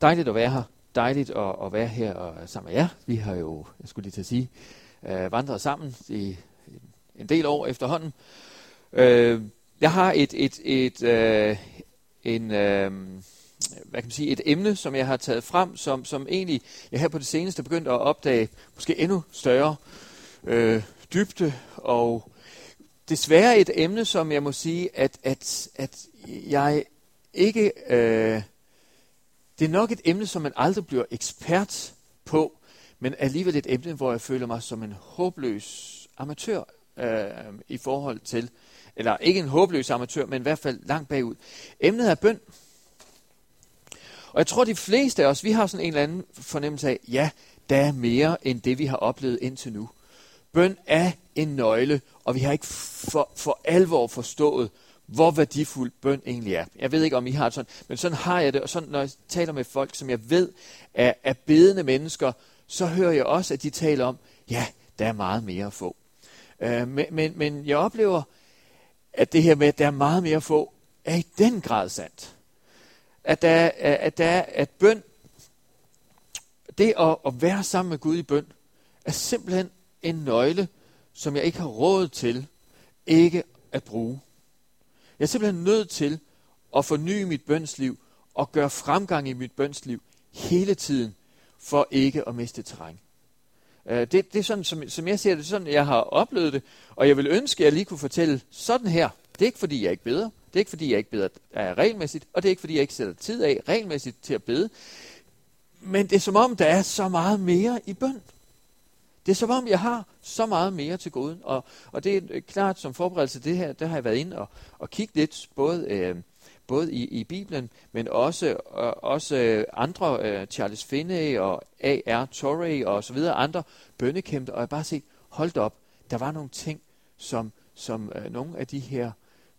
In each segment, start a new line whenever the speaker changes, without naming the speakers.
Dejligt at være her. Dejligt at, at være her og sammen med jer. Vi har jo, jeg skulle lige til at sige, øh, vandret sammen i en del år efterhånden. Øh, jeg har et, et, et, øh, en, øh, hvad kan man sige, et emne, som jeg har taget frem, som, som egentlig jeg her på det seneste begyndt at opdage måske endnu større øh, dybde og desværre et emne, som jeg må sige, at, at, at jeg ikke... Øh, det er nok et emne, som man aldrig bliver ekspert på, men alligevel et emne, hvor jeg føler mig som en håbløs amatør øh, i forhold til, eller ikke en håbløs amatør, men i hvert fald langt bagud. Emnet er bøn. Og jeg tror, de fleste af os, vi har sådan en eller anden fornemmelse af, ja, der er mere end det, vi har oplevet indtil nu. Bøn er en nøgle, og vi har ikke for, for alvor forstået, hvor værdifuld bøn egentlig er. Jeg ved ikke, om I har det sådan, men sådan har jeg det. Og sådan, når jeg taler med folk, som jeg ved er, er bedende mennesker, så hører jeg også, at de taler om, ja, der er meget mere at få. Øh, men, men, men jeg oplever, at det her med, at der er meget mere at få, er i den grad sandt. At der, at der at bøn, det at, at være sammen med Gud i bøn, er simpelthen en nøgle, som jeg ikke har råd til ikke at bruge. Jeg er simpelthen nødt til at forny mit bønsliv og gøre fremgang i mit bønsliv hele tiden, for ikke at miste terræn. Øh, det, det er sådan, som, som jeg ser det, sådan jeg har oplevet det, og jeg vil ønske, at jeg lige kunne fortælle sådan her. Det er ikke, fordi jeg ikke beder. Det er ikke, fordi jeg ikke beder er regelmæssigt, og det er ikke, fordi jeg ikke sætter tid af regelmæssigt til at bede. Men det er som om, der er så meget mere i bøn. Det er som om, jeg har så meget mere til gode. Og, og det er klart, som forberedelse til det her, der har jeg været inde og, og kigget lidt, både, øh, både i, i Bibelen, men også, øh, også øh, andre, øh, Charles Finney og A.R. Torrey og så videre, andre bønnekæmper, og jeg bare set, hold op, der var nogle ting, som, som øh, nogle af de her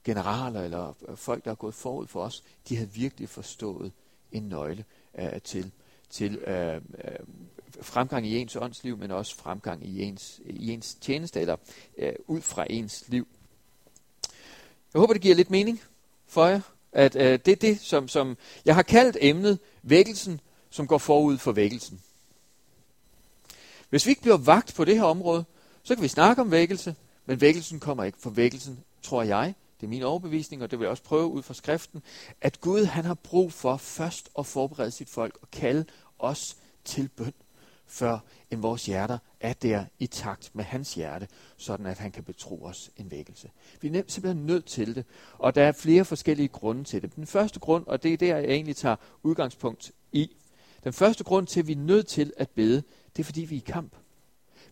generaler eller øh, folk, der er gået forud for os, de havde virkelig forstået en nøgle øh, til, til øh, øh, fremgang i ens åndsliv, men også fremgang i ens, i ens tjeneste, eller øh, ud fra ens liv. Jeg håber, det giver lidt mening for jer, at øh, det er det, som, som jeg har kaldt emnet vækkelsen, som går forud for vækkelsen. Hvis vi ikke bliver vagt på det her område, så kan vi snakke om vækkelse, men vækkelsen kommer ikke, for vækkelsen, tror jeg, det er min overbevisning, og det vil jeg også prøve ud fra skriften, at Gud han har brug for først at forberede sit folk og kalde os til bøn før end vores hjerter er der i takt med hans hjerte, sådan at han kan betro os en vækkelse. Vi er simpelthen nødt til det, og der er flere forskellige grunde til det. Den første grund, og det er der, jeg egentlig tager udgangspunkt i, den første grund til, at vi er nødt til at bede, det er fordi vi er i kamp.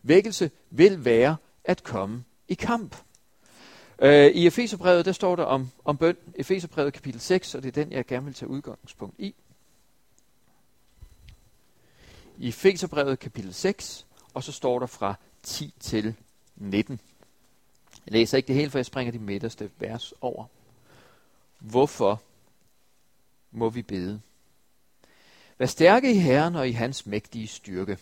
Vækkelse vil være at komme i kamp. Øh, I Efeserbrevet, der står der om, om bøn. Efeserbrevet kapitel 6, og det er den, jeg gerne vil tage udgangspunkt i i Feserbrevet kapitel 6, og så står der fra 10 til 19. Jeg læser ikke det hele, for jeg springer de midterste vers over. Hvorfor må vi bede? Vær stærke i Herren og i hans mægtige styrke.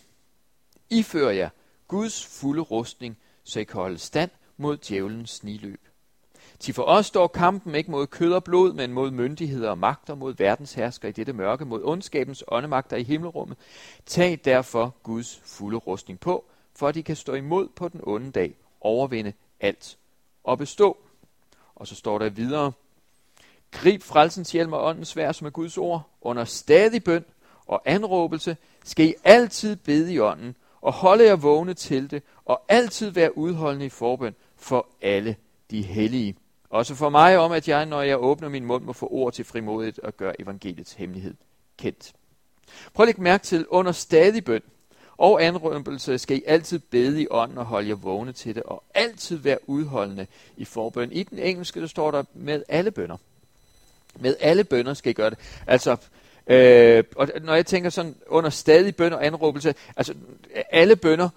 Ifører jer Guds fulde rustning, så I kan holde stand mod djævelens sniløb. Til for os står kampen ikke mod kød og blod, men mod myndigheder og magter, mod verdenshersker i dette mørke, mod ondskabens åndemagter i himmelrummet. Tag derfor Guds fulde rustning på, for at de kan stå imod på den onde dag, overvinde alt og bestå. Og så står der videre, Grib frelsens hjelm og åndens svær, som er Guds ord, under stadig bøn og anråbelse, skal I altid bede i ånden, og holde jer vågne til det, og altid være udholdende i forbøn for alle de hellige. Også for mig om, at jeg, når jeg åbner min mund, må få ord til frimodigt og gøre evangeliets hemmelighed kendt. Prøv at lægge mærke til, under stadig bøn og anrømpelse skal I altid bede i ånden og holde jer vågne til det, og altid være udholdende i forbøn. I den engelske, der står der med alle bønder. Med alle bønder skal I gøre det. Altså, øh, og når jeg tænker sådan under stadig bøn og anråbelse, altså alle bønder,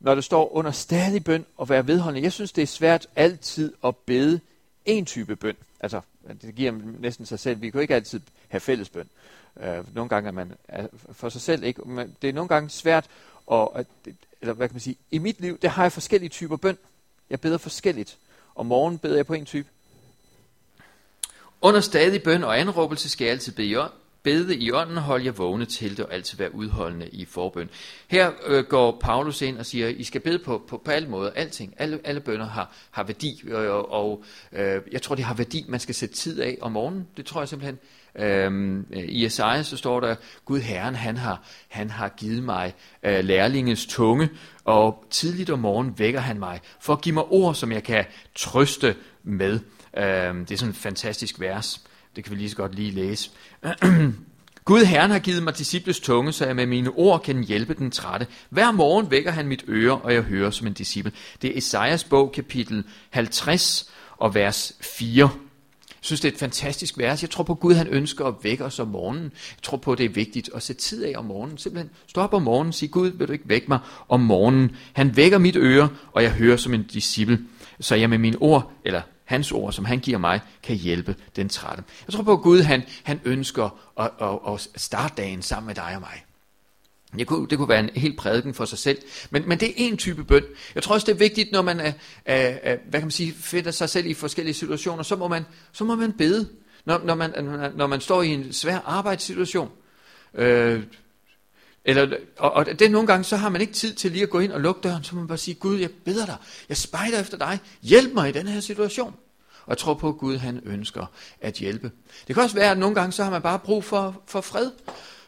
når det står under stadig bøn og være vedholdende. Jeg synes, det er svært altid at bede en type bøn. Altså, det giver næsten sig selv. Vi kan jo ikke altid have fælles bøn. Uh, nogle gange er man for sig selv ikke. Men det er nogle gange svært at, eller hvad kan man sige, i mit liv, der har jeg forskellige typer bøn. Jeg beder forskelligt. Om morgenen beder jeg på en type.
Under stadig bøn og anråbelse skal jeg altid bede, bede i ånden, hold jer vågne til det og altid være udholdende i forbøn. Her øh, går Paulus ind og siger, I skal bede på, på, på alle måder, alting. Alle, alle bønder har, har værdi, og, og, og øh, jeg tror, det har værdi, man skal sætte tid af om morgenen. Det tror jeg simpelthen. Øhm, I Esajas så står der, Gud Herren, han har, han har givet mig øh, lærlingens tunge, og tidligt om morgenen vækker han mig, for at give mig ord, som jeg kan trøste med. Øhm, det er sådan et fantastisk vers. Det kan vi lige så godt lige læse. Gud Herren har givet mig disciples tunge, så jeg med mine ord kan hjælpe den trætte. Hver morgen vækker han mit øre, og jeg hører som en disciple. Det er Esajas bog, kapitel 50 og vers 4. Jeg synes, det er et fantastisk vers. Jeg tror på, at Gud han ønsker at vække os om morgenen. Jeg tror på, at det er vigtigt at sætte tid af om morgenen. Simpelthen stå op om morgenen og sige, Gud, vil du ikke vække mig om morgenen? Han vækker mit øre, og jeg hører som en disciple. Så jeg med mine ord, eller hans ord, som han giver mig, kan hjælpe den trætte. Jeg tror på, at Gud han, han ønsker at, at, at starte dagen sammen med dig og mig. Det kunne, det kunne være en helt prædiken for sig selv. Men, men det er en type bøn. Jeg tror også, det er vigtigt, når man er, er, er, hvad kan man sige, finder sig selv i forskellige situationer, så må man, så må man bede. Når, når, man, når man står i en svær arbejdssituation. Øh, eller, og, og det nogle gange, så har man ikke tid til lige at gå ind og lukke døren, så må man bare sige, Gud, jeg beder dig, jeg spejder efter dig, hjælp mig i den her situation. Og jeg tror på, at Gud han ønsker at hjælpe. Det kan også være, at nogle gange, så har man bare brug for, for fred.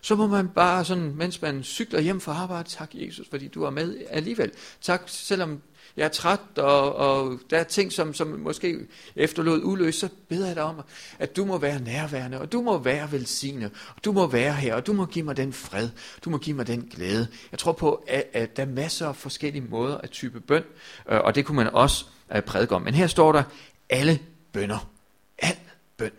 Så må man bare sådan, mens man cykler hjem fra arbejde, tak Jesus, fordi du er med alligevel. Tak, selvom jeg er træt, og, og der er ting, som, som måske efterlod uløst, så beder jeg dig om, at du må være nærværende, og du må være velsignet, og du må være her, og du må give mig den fred, du må give mig den glæde. Jeg tror på, at, at der er masser af forskellige måder at type bøn, øh, og det kunne man også øh, prædike om. Men her står der, alle bønder, al bøn.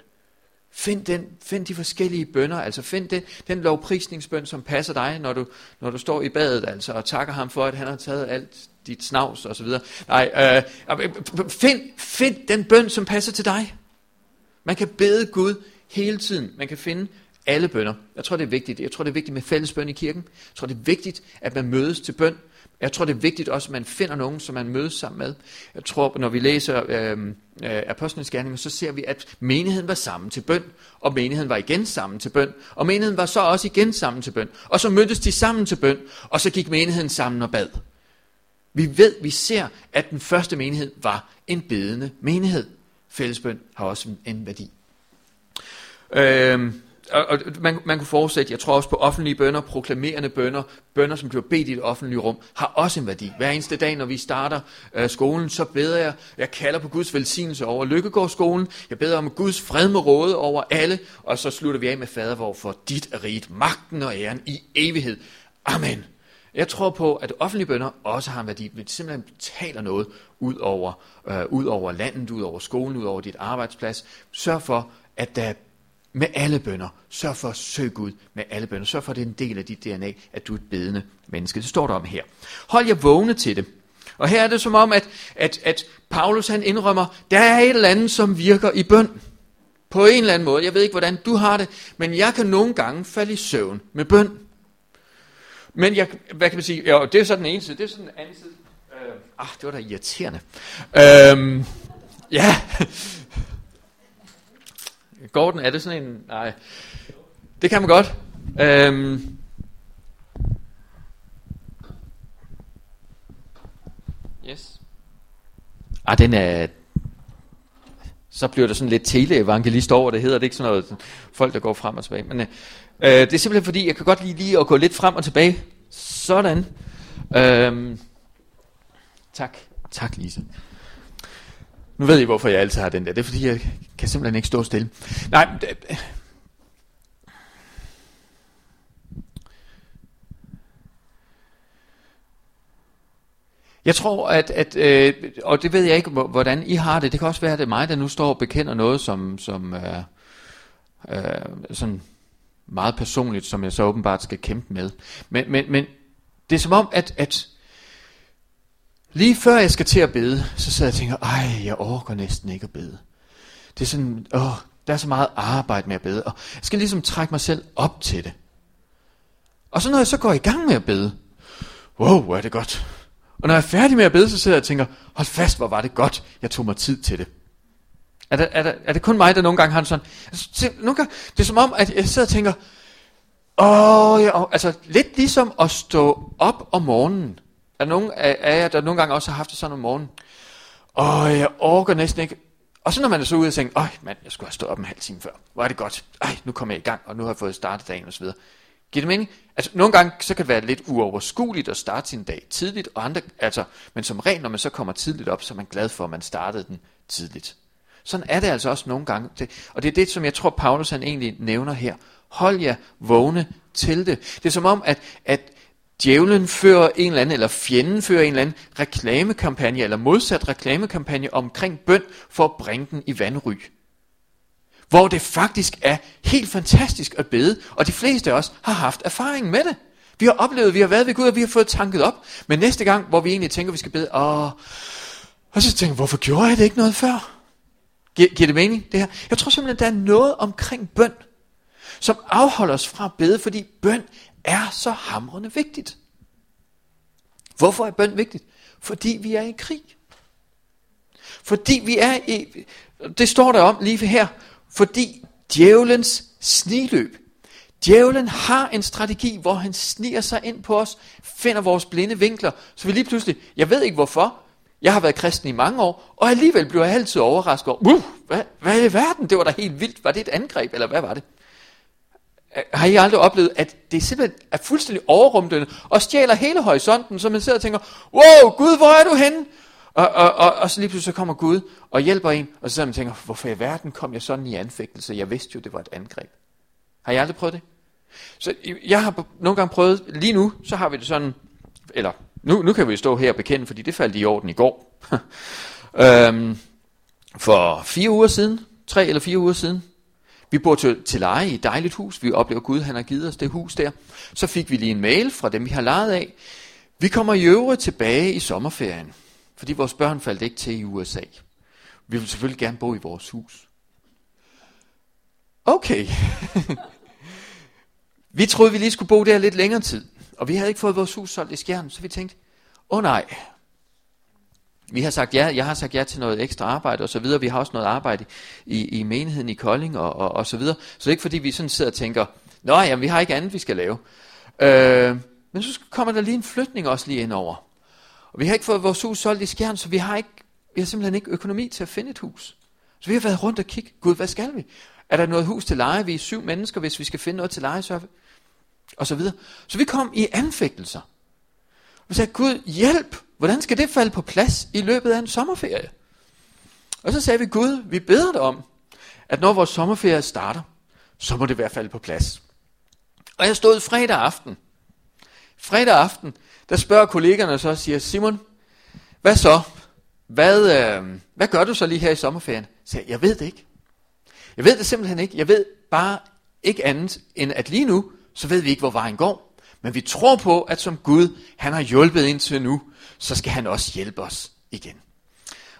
Find, den, find de forskellige bønder, altså find den, den lovprisningsbøn, som passer dig, når du, når du står i badet, altså, og takker ham for, at han har taget alt dit snavs og så videre. Nej, øh, øh find, find den bøn, som passer til dig. Man kan bede Gud hele tiden. Man kan finde alle bønder. Jeg tror, det er vigtigt. Jeg tror, det er vigtigt med fælles bøn i kirken. Jeg tror, det er vigtigt, at man mødes til bøn. Jeg tror, det er vigtigt også, at man finder nogen, som man mødes sammen med. Jeg tror, når vi læser øh, øh, Apostlenes Gerninger, så ser vi, at menigheden var sammen til bøn, og menigheden var igen sammen til bøn, og menigheden var så også igen sammen til bøn. Og så mødtes de sammen til bøn, og så gik menigheden sammen og bad. Vi ved, vi ser, at den første menighed var en bedende menighed. Fællesbøn har også en værdi. Øhm, og, og man, man kunne fortsætte, jeg tror også på offentlige bønder, proklamerende bønder, bønder, som bliver bedt i et offentligt rum, har også en værdi. Hver eneste dag, når vi starter øh, skolen, så beder jeg, jeg kalder på Guds velsignelse over Lykkegårdsskolen, jeg beder om Guds fred med råde over alle, og så slutter vi af med fader, hvor for dit er rigt, magten og æren i evighed. Amen. Jeg tror på, at offentlige bønder også har en værdi. men simpelthen taler noget ud over, øh, ud over landet, ud over skolen, ud over dit arbejdsplads. Sørg for, at der med alle bønder. Sørg for at søge Gud med alle bønder. Sørg for, at det er en del af dit DNA, at du er et bedende menneske. Det står der om her. Hold jer vågne til det. Og her er det som om, at, at, at Paulus han indrømmer, der er et eller andet, som virker i bøn. På en eller anden måde. Jeg ved ikke, hvordan du har det, men jeg kan nogle gange falde i søvn med bøn. Men jeg, hvad kan man sige, ja, det er så den ene side, det er så den anden side. Øh, ah, det var da irriterende. Øhm, ja. Gordon, er det sådan en, nej, det kan man godt. Øhm, yes. Ah, den er, så bliver der sådan lidt teleevangelist over det hedder det ikke sådan noget folk der går frem og tilbage men øh, det er simpelthen fordi, jeg kan godt lide lige at gå lidt frem og tilbage. Sådan. Øh, tak. Tak, Lise. Nu ved I, hvorfor jeg altid har den der. Det er fordi, jeg kan simpelthen ikke stå stille. Nej, det, Jeg tror, at, at øh, og det ved jeg ikke, hvordan I har det. Det kan også være, at det er mig, der nu står og bekender noget, som, som øh, øh, sådan meget personligt, som jeg så åbenbart skal kæmpe med. Men, men, men det er som om, at, at lige før jeg skal til at bede, så sidder jeg og tænker, ej, jeg orker næsten ikke at bede. Det er sådan, åh, der er så meget arbejde med at bede, og jeg skal ligesom trække mig selv op til det. Og så når jeg så går i gang med at bede, wow, hvor er det godt. Og når jeg er færdig med at bede, så sidder jeg og tænker, hold fast, hvor var det godt, jeg tog mig tid til det. Er det, er, det, er det kun mig, der nogle gange har en sådan... Altså, nogle gange, det er som om, at jeg sidder og tænker, åh, ja, altså lidt ligesom at stå op om morgenen. Er der nogen af jer, der nogle gange også har haft det sådan om morgenen? Åh, jeg orker næsten ikke. Og så når man er så ude og tænker, åh mand, jeg skulle have stået op en halv time før. Hvor er det godt. Ej, nu kommer jeg i gang, og nu har jeg fået startet dagen osv. Giver det mening? Altså, nogle gange så kan det være lidt uoverskueligt at starte sin dag tidligt, og andre, altså, men som regel, når man så kommer tidligt op, så er man glad for, at man startede den tidligt. Sådan er det altså også nogle gange. Og det er det, som jeg tror, Paulus han egentlig nævner her. Hold jer vågne til det. Det er som om, at, at djævlen fører en eller anden, eller fjenden fører en eller anden reklamekampagne, eller modsat reklamekampagne omkring bøn, for at bringe den i vandry. Hvor det faktisk er helt fantastisk at bede, og de fleste af os har haft erfaring med det. Vi har oplevet, vi har været ved Gud, og vi har fået tanket op. Men næste gang, hvor vi egentlig tænker, vi skal bede, åh, og så tænker hvorfor gjorde jeg det ikke noget før? Giver, giver det mening, det her? Jeg tror simpelthen, der er noget omkring bøn, som afholder os fra at bede, fordi bøn er så hamrende vigtigt. Hvorfor er bøn vigtigt? Fordi vi er i krig. Fordi vi er i, det står der om lige her, fordi djævelens sniløb. Djævlen har en strategi, hvor han sniger sig ind på os, finder vores blinde vinkler, så vi lige pludselig, jeg ved ikke hvorfor, jeg har været kristen i mange år, og alligevel bliver jeg altid overrasket over, uh, hvad, hvad i verden, det var da helt vildt, var det et angreb, eller hvad var det? Øh, har I aldrig oplevet, at det simpelthen er fuldstændig overrumtende, og stjæler hele horisonten, så man sidder og tænker, wow, Gud, hvor er du henne? Og, og, og, og så lige pludselig så kommer Gud og hjælper en, og så sidder man og tænker, hvorfor i verden kom jeg sådan i anfægtelse? Jeg vidste jo, det var et angreb. Har I aldrig prøvet det? Så jeg har nogle gange prøvet, lige nu, så har vi det sådan, eller nu, nu kan vi stå her og bekende, fordi det faldt i orden i går. øhm, for fire uger siden, tre eller fire uger siden, vi bor til, til leje i et dejligt hus. Vi oplever Gud, han har givet os det hus der. Så fik vi lige en mail fra dem, vi har lejet af. Vi kommer i øvrigt tilbage i sommerferien, fordi vores børn faldt ikke til i USA. Vi vil selvfølgelig gerne bo i vores hus. Okay. vi troede, vi lige skulle bo der lidt længere tid. Og vi havde ikke fået vores hus solgt i skjern, så vi tænkte, åh oh, nej, vi har sagt ja, jeg har sagt ja til noget ekstra arbejde og så videre. Vi har også noget arbejde i, i menigheden i Kolding og, og, og så videre. Så det er ikke fordi, vi sådan sidder og tænker, nå jamen, vi har ikke andet, vi skal lave. Øh, men så kommer der lige en flytning også lige ind over. Og vi har ikke fået vores hus solgt i skjern, så vi har, ikke, vi har simpelthen ikke økonomi til at finde et hus. Så vi har været rundt og kigge, gud, hvad skal vi? Er der noget hus til leje? Vi er syv mennesker, hvis vi skal finde noget til leje, så og så videre. Så vi kom i anfægtelser. Vi sagde, Gud, hjælp! Hvordan skal det falde på plads i løbet af en sommerferie? Og så sagde vi, Gud, vi beder dig om, at når vores sommerferie starter, så må det være falde på plads. Og jeg stod fredag aften. Fredag aften, der spørger kollegerne så og siger, Simon, hvad så? Hvad, øh, hvad gør du så lige her i sommerferien? Så jeg, jeg ved det ikke. Jeg ved det simpelthen ikke. Jeg ved bare ikke andet, end at lige nu, så ved vi ikke, hvor vejen går. Men vi tror på, at som Gud, han har hjulpet indtil nu, så skal han også hjælpe os igen.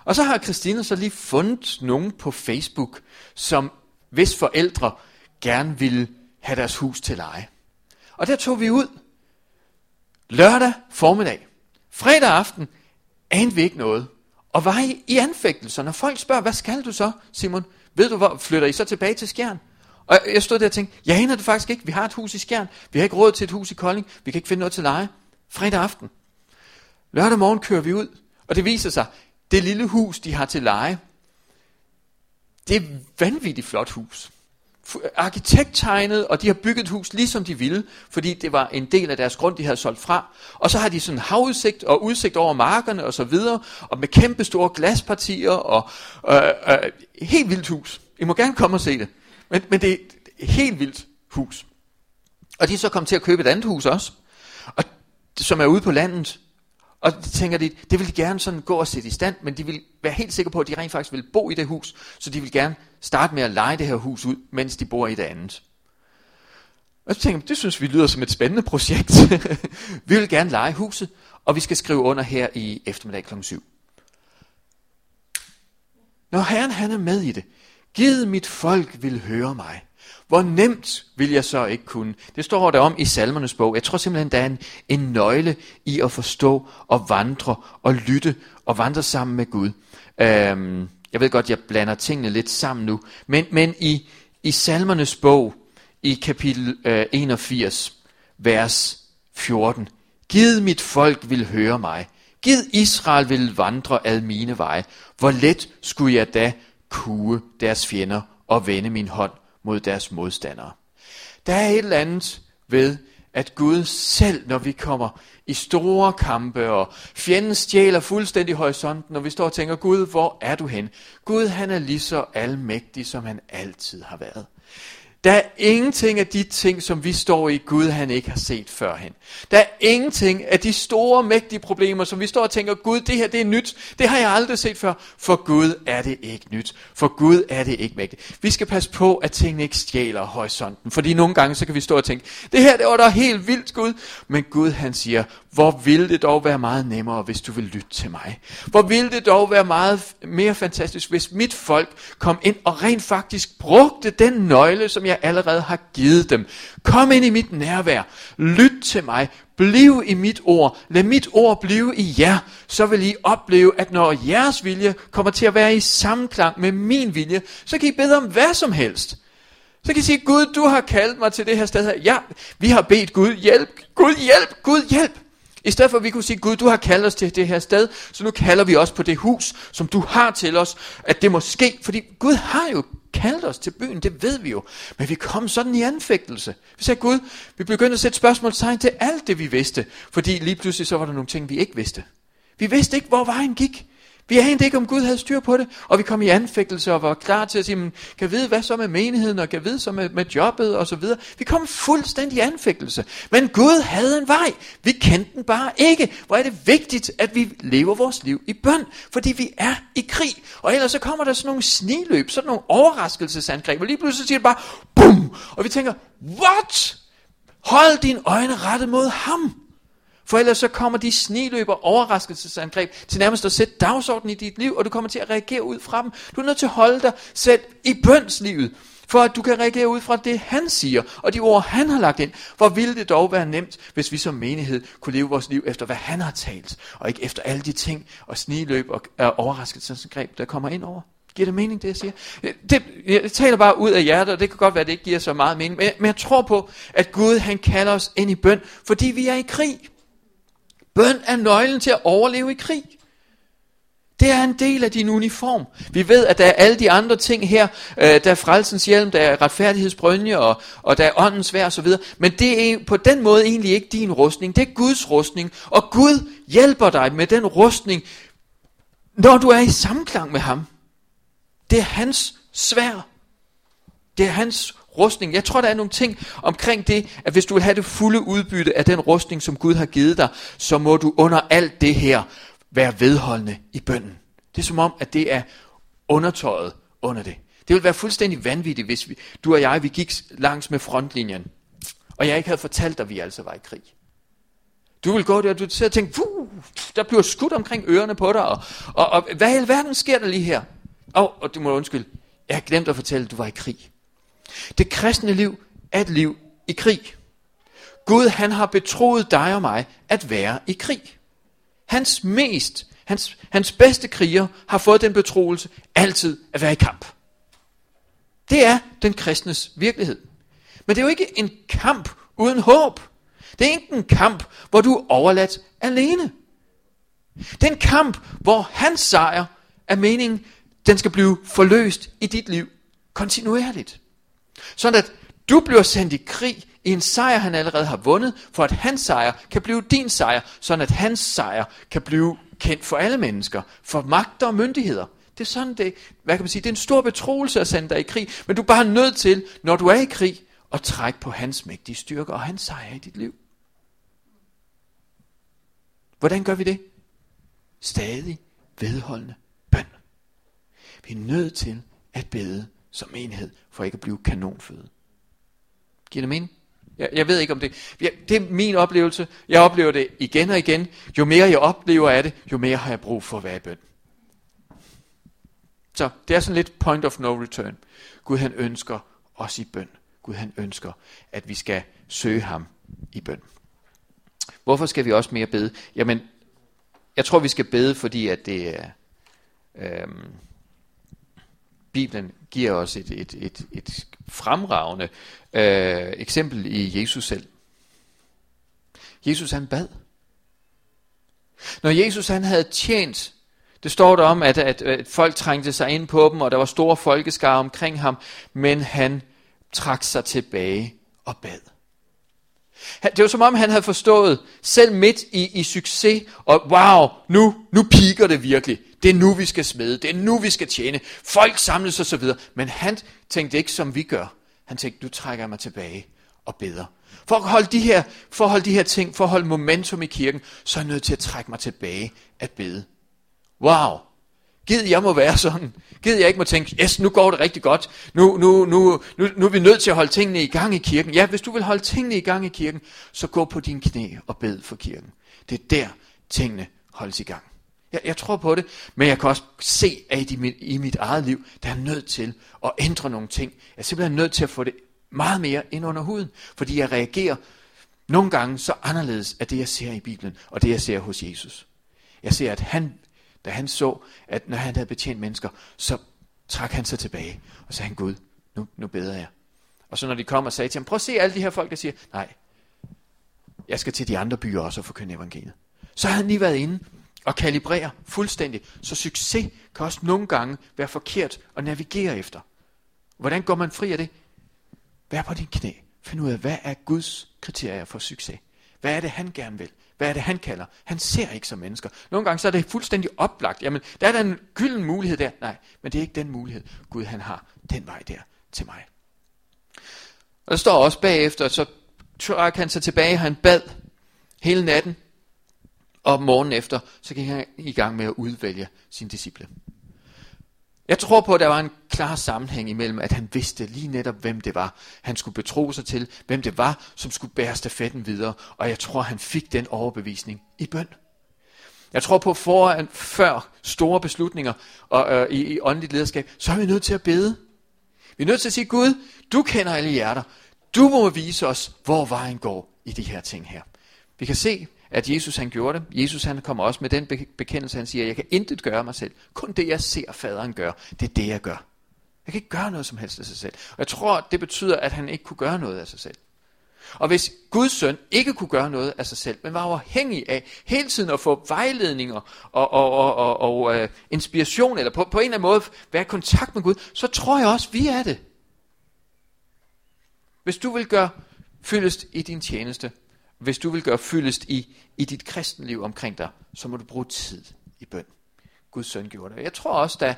Og så har Christina så lige fundet nogen på Facebook, som hvis forældre gerne ville have deres hus til leje. Og der tog vi ud lørdag formiddag. Fredag aften anede vi ikke noget. Og var i, i anfægtelser. Når folk spørger, hvad skal du så, Simon? Ved du, hvor flytter I så tilbage til Skjern? Og jeg stod der og tænkte, jeg aner det faktisk ikke. Vi har et hus i Skjern. Vi har ikke råd til et hus i Kolding. Vi kan ikke finde noget til leje. Fredag aften. Lørdag morgen kører vi ud, og det viser sig, det lille hus, de har til leje, det er et vanvittigt flot hus. Arkitekt tegnet, og de har bygget et hus ligesom de ville, fordi det var en del af deres grund, de havde solgt fra. Og så har de sådan havudsigt og udsigt over markerne og så videre, og med kæmpe store glaspartier og øh, øh, helt vildt hus. I må gerne komme og se det. Men, men det er et helt vildt hus. Og de er så kommet til at købe et andet hus også, og, som er ude på landet. Og de tænker de, det vil de gerne sådan gå og sætte i stand, men de vil være helt sikre på, at de rent faktisk vil bo i det hus, så de vil gerne starte med at lege det her hus ud, mens de bor i det andet. Og så tænker jeg, det synes vi lyder som et spændende projekt. vi vil gerne lege huset, og vi skal skrive under her i eftermiddag kl. 7. Når Herren han er med i det, Gid mit folk vil høre mig. Hvor nemt vil jeg så ikke kunne? Det står der om i salmernes bog. Jeg tror simpelthen, der er en, en nøgle i at forstå og vandre og lytte og vandre sammen med Gud. Øhm, Jeg ved godt, jeg blander tingene lidt sammen nu, men, men i, i salmernes bog, i kapitel øh, 81, vers 14, Gid mit folk vil høre mig, Gid Israel vil vandre ad mine veje, hvor let skulle jeg da kue deres fjender og vende min hånd mod deres modstandere. Der er et eller andet ved, at Gud selv, når vi kommer i store kampe, og fjenden stjæler fuldstændig horisonten, og vi står og tænker, Gud, hvor er du hen? Gud, han er lige så almægtig, som han altid har været. Der er ingenting af de ting, som vi står i, Gud han ikke har set førhen. Der er ingenting af de store, mægtige problemer, som vi står og tænker, Gud, det her det er nyt. Det har jeg aldrig set før. For Gud er det ikke nyt. For Gud er det ikke mægtigt. Vi skal passe på, at tingene ikke stjæler horisonten. Fordi nogle gange, så kan vi stå og tænke, det her det var da helt vildt, Gud. Men Gud han siger, hvor ville det dog være meget nemmere, hvis du vil lytte til mig. Hvor ville det dog være meget mere fantastisk, hvis mit folk kom ind og rent faktisk brugte den nøgle, som jeg allerede har givet dem. Kom ind i mit nærvær. Lyt til mig. Bliv i mit ord. Lad mit ord blive i jer. Så vil I opleve, at når jeres vilje kommer til at være i samklang med min vilje, så kan I bede om hvad som helst. Så kan I sige, Gud, du har kaldt mig til det her sted her. Ja, vi har bedt Gud, hjælp, Gud hjælp, Gud hjælp. I stedet for at vi kunne sige, Gud, du har kaldt os til det her sted, så nu kalder vi også på det hus, som du har til os, at det må ske. Fordi Gud har jo kaldt os til byen, det ved vi jo. Men vi kom sådan i anfægtelse. Vi sagde, Gud, vi begyndte at sætte spørgsmålstegn til alt det, vi vidste. Fordi lige pludselig så var der nogle ting, vi ikke vidste. Vi vidste ikke, hvor vejen gik. Vi anede ikke, om Gud havde styr på det, og vi kom i anfægtelse og var klar til at sige, kan vide, hvad så med menigheden, og kan vide så med, med jobbet, og så videre. Vi kom fuldstændig i anfægtelse. Men Gud havde en vej. Vi kendte den bare ikke. Hvor er det vigtigt, at vi lever vores liv i bøn, fordi vi er i krig. Og ellers så kommer der sådan nogle sniløb, sådan nogle overraskelsesangreb, og lige pludselig siger det bare, bum! Og vi tænker, what? Hold dine øjne rettet mod ham. For ellers så kommer de sniløber overraskelsesangreb til nærmest at sætte dagsordenen i dit liv, og du kommer til at reagere ud fra dem. Du er nødt til at holde dig selv i bønslivet, for at du kan reagere ud fra det, han siger, og de ord, han har lagt ind. Hvor ville det dog være nemt, hvis vi som menighed kunne leve vores liv efter, hvad han har talt, og ikke efter alle de ting og sniløb og overraskelsesangreb, der kommer ind over. Giver det mening, det jeg siger? Det, jeg taler bare ud af hjertet, og det kan godt være, at det ikke giver så meget mening. Men, men jeg tror på, at Gud han kalder os ind i bøn, fordi vi er i krig. Bøn er nøglen til at overleve i krig. Det er en del af din uniform. Vi ved, at der er alle de andre ting her. Øh, der er frelsens hjelm, der er retfærdighedsbrønje, og, og der er åndens vær osv. Men det er på den måde egentlig ikke din rustning. Det er Guds rustning. Og Gud hjælper dig med den rustning, når du er i samklang med ham. Det er hans svær. Det er hans rustning. Jeg tror, der er nogle ting omkring det, at hvis du vil have det fulde udbytte af den rustning, som Gud har givet dig, så må du under alt det her være vedholdende i bønden. Det er som om, at det er undertøjet under det. Det ville være fuldstændig vanvittigt, hvis vi, du og jeg vi gik langs med frontlinjen, og jeg ikke havde fortalt dig, at vi altså var i krig. Du vil gå der, og du sidder og tænker, der bliver skudt omkring ørerne på dig, og, og, og hvad i alverden sker der lige her? Og, og du må undskylde, jeg har glemt at fortælle, at du var i krig. Det kristne liv er et liv i krig. Gud han har betroet dig og mig at være i krig. Hans mest, hans, hans bedste kriger har fået den betroelse altid at være i kamp. Det er den kristnes virkelighed. Men det er jo ikke en kamp uden håb. Det er ikke en kamp, hvor du er overladt alene. Det er en kamp, hvor hans sejr er meningen, den skal blive forløst i dit liv kontinuerligt. Sådan at du bliver sendt i krig i en sejr, han allerede har vundet, for at hans sejr kan blive din sejr, sådan at hans sejr kan blive kendt for alle mennesker, for magter og myndigheder. Det er sådan det, hvad kan man sige, det er en stor betroelse at sende dig i krig, men du er bare nødt til, når du er i krig, at trække på hans mægtige styrke og hans sejr i dit liv. Hvordan gør vi det? Stadig vedholdende bøn. Vi er nødt til at bede som enhed, for ikke at blive kanonføde. Giver det mening? Jeg, jeg ved ikke om det. Ja, det er min oplevelse. Jeg oplever det igen og igen. Jo mere jeg oplever af det, jo mere har jeg brug for at være i bøn. Så det er sådan lidt point of no return. Gud han ønsker os i bøn. Gud han ønsker, at vi skal søge ham i bøn. Hvorfor skal vi også mere bede? Jamen, jeg tror vi skal bede, fordi at det er... Øhm, Bibelen giver os et, et, et, et fremragende øh, eksempel i Jesus selv. Jesus han bad. Når Jesus han havde tjent, det står der om, at, at, at folk trængte sig ind på dem, og der var store folkeskare omkring ham, men han trak sig tilbage og bad. Det var som om han havde forstået, selv midt i, i succes, og wow, nu, nu piker det virkelig. Det er nu, vi skal smede. Det er nu, vi skal tjene. Folk samles og så videre. Men han tænkte ikke, som vi gør. Han tænkte, nu trækker jeg mig tilbage og beder. For at holde de her, for at holde de her ting, for at holde momentum i kirken, så er jeg nødt til at trække mig tilbage at bede. Wow, Gid jeg må være sådan. Gid jeg ikke må tænke, yes, nu går det rigtig godt. Nu, nu, nu, nu, nu er vi nødt til at holde tingene i gang i kirken. Ja, hvis du vil holde tingene i gang i kirken, så gå på din knæ og bed for kirken. Det er der, tingene holdes i gang. Jeg, jeg tror på det, men jeg kan også se, at i mit, i mit eget liv, der er nødt til at ændre nogle ting. Jeg er simpelthen nødt til at få det meget mere ind under huden, fordi jeg reagerer nogle gange så anderledes af det, jeg ser i Bibelen, og det, jeg ser hos Jesus. Jeg ser, at han da han så, at når han havde betjent mennesker, så trak han sig tilbage, og sagde han, Gud, nu, nu beder jeg. Og så når de kom og sagde til ham, prøv at se alle de her folk, der siger, nej, jeg skal til de andre byer også og forkynde evangeliet. Så havde han lige været inde og kalibrere fuldstændig. Så succes kan også nogle gange være forkert at navigere efter. Hvordan går man fri af det? Vær på din knæ. Find ud af, hvad er Guds kriterier for succes? Hvad er det, han gerne vil? Hvad er det, han kalder? Han ser ikke som mennesker. Nogle gange så er det fuldstændig oplagt. Jamen, der er der en gylden mulighed der. Nej, men det er ikke den mulighed, Gud han har. Den vej der til mig. Og der står også bagefter, så trak han sig tilbage, han bad hele natten, og morgen efter, så gik han i gang med at udvælge sine disciple. Jeg tror på, at der var en klar sammenhæng imellem, at han vidste lige netop, hvem det var, han skulle betro sig til, hvem det var, som skulle bære stafetten videre, og jeg tror, han fik den overbevisning i bøn. Jeg tror på, foran, før store beslutninger og, øh, i, i åndeligt lederskab, så er vi nødt til at bede. Vi er nødt til at sige, Gud, du kender alle hjerter. Du må vise os, hvor vejen går i de her ting her. Vi kan se at Jesus han gjorde det. Jesus han kommer også med den bekendelse, han siger, jeg kan intet gøre mig selv. Kun det jeg ser faderen gør, det er det jeg gør. Jeg kan ikke gøre noget som helst af sig selv. Og jeg tror, det betyder, at han ikke kunne gøre noget af sig selv. Og hvis Guds søn ikke kunne gøre noget af sig selv, men var afhængig af hele tiden at få vejledninger og, og, og, og, og uh, inspiration, eller på, på en eller anden måde være i kontakt med Gud, så tror jeg også, vi er det. Hvis du vil gøre fyldest i din tjeneste, hvis du vil gøre fyldest i, i dit kristenliv omkring dig, så må du bruge tid i bøn. Guds søn gjorde det. Jeg tror også, da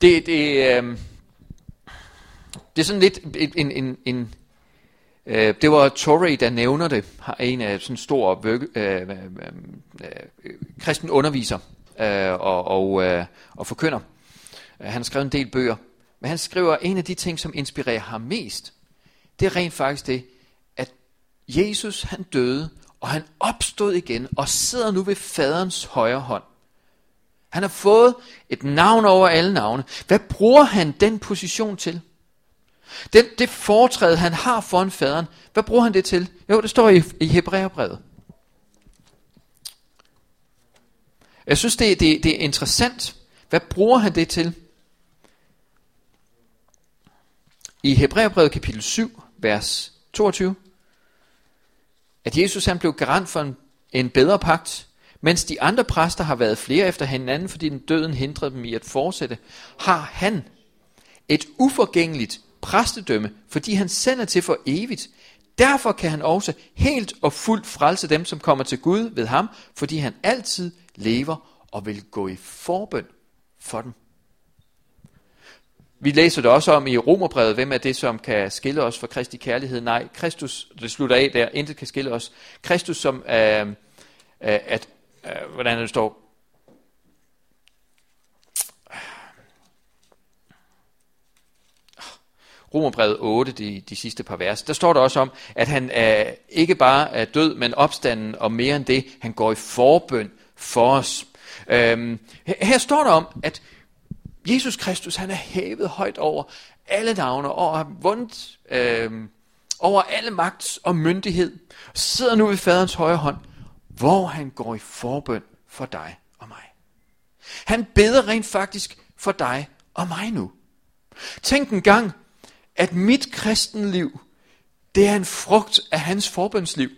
det, det, øh, det er sådan lidt en, en, en øh, det var Torrey, der nævner det, har en af sådan stor øh, øh, øh, øh, kristen underviser øh, og, og, øh, og forkynder. Han har skrevet en del bøger, men han skriver, en af de ting, som inspirerer ham mest, det er rent faktisk det, Jesus han døde, og han opstod igen, og sidder nu ved faderens højre hånd. Han har fået et navn over alle navne. Hvad bruger han den position til? Den, det foretræde, han har foran faderen, hvad bruger han det til? Jo, det står i, i Hebræerbrevet. Jeg synes, det, det, det er interessant. Hvad bruger han det til? I Hebræerbrevet kapitel 7, vers 22. At Jesus han blev garant for en, en bedre pagt, mens de andre præster har været flere efter hinanden, fordi den døden hindrede dem i at fortsætte, har han et uforgængeligt præstedømme, fordi han sender til for evigt. Derfor kan han også helt og fuldt frelse dem, som kommer til Gud ved ham, fordi han altid lever og vil gå i forbøn for dem. Vi læser det også om i Romerbrevet, hvem er det, som kan skille os fra Kristi kærlighed? Nej, Kristus, det slutter af der, intet kan skille os. Kristus som, øh, øh, at, øh, hvordan det står, Romerbrevet 8, de, de sidste par vers, der står der også om, at han er, ikke bare er død, men opstanden, og mere end det, han går i forbøn for os. Øhm, her, her står der om, at Jesus Kristus, han er hævet højt over alle navne, og har vundet øh, over alle magt og myndighed, sidder nu ved faderens højre hånd, hvor han går i forbøn for dig og mig. Han beder rent faktisk for dig og mig nu. Tænk en gang, at mit kristenliv, det er en frugt af hans forbønsliv.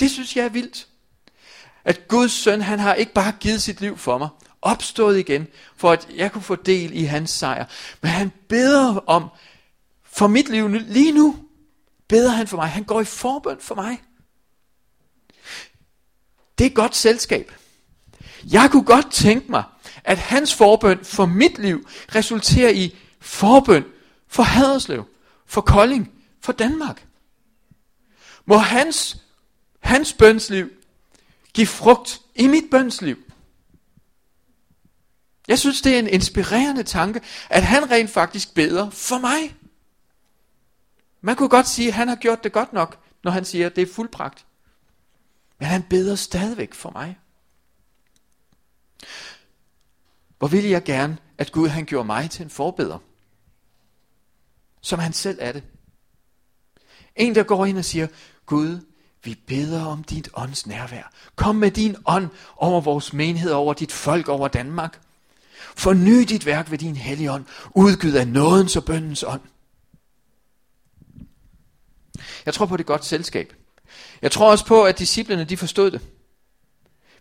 Det synes jeg er vildt. At Guds søn, han har ikke bare givet sit liv for mig, opstået igen, for at jeg kunne få del i hans sejr. Men han beder om, for mit liv lige nu, beder han for mig. Han går i forbøn for mig. Det er godt selskab. Jeg kunne godt tænke mig, at hans forbøn for mit liv resulterer i forbøn for Haderslev, for Kolding, for Danmark. Må hans, hans bønsliv give frugt i mit bønsliv. Jeg synes, det er en inspirerende tanke, at han rent faktisk beder for mig. Man kunne godt sige, at han har gjort det godt nok, når han siger, at det er fuldpragt. Men han beder stadigvæk for mig. Hvor ville jeg gerne, at Gud han gjorde mig til en forbeder. Som han selv er det. En, der går ind og siger, Gud, vi beder om dit ånds nærvær. Kom med din ånd over vores menighed, over dit folk, over Danmark. Forny dit værk ved din hellige ånd, udgivet af nådens og bøndens ånd. Jeg tror på det godt selskab. Jeg tror også på, at disciplene de forstod det.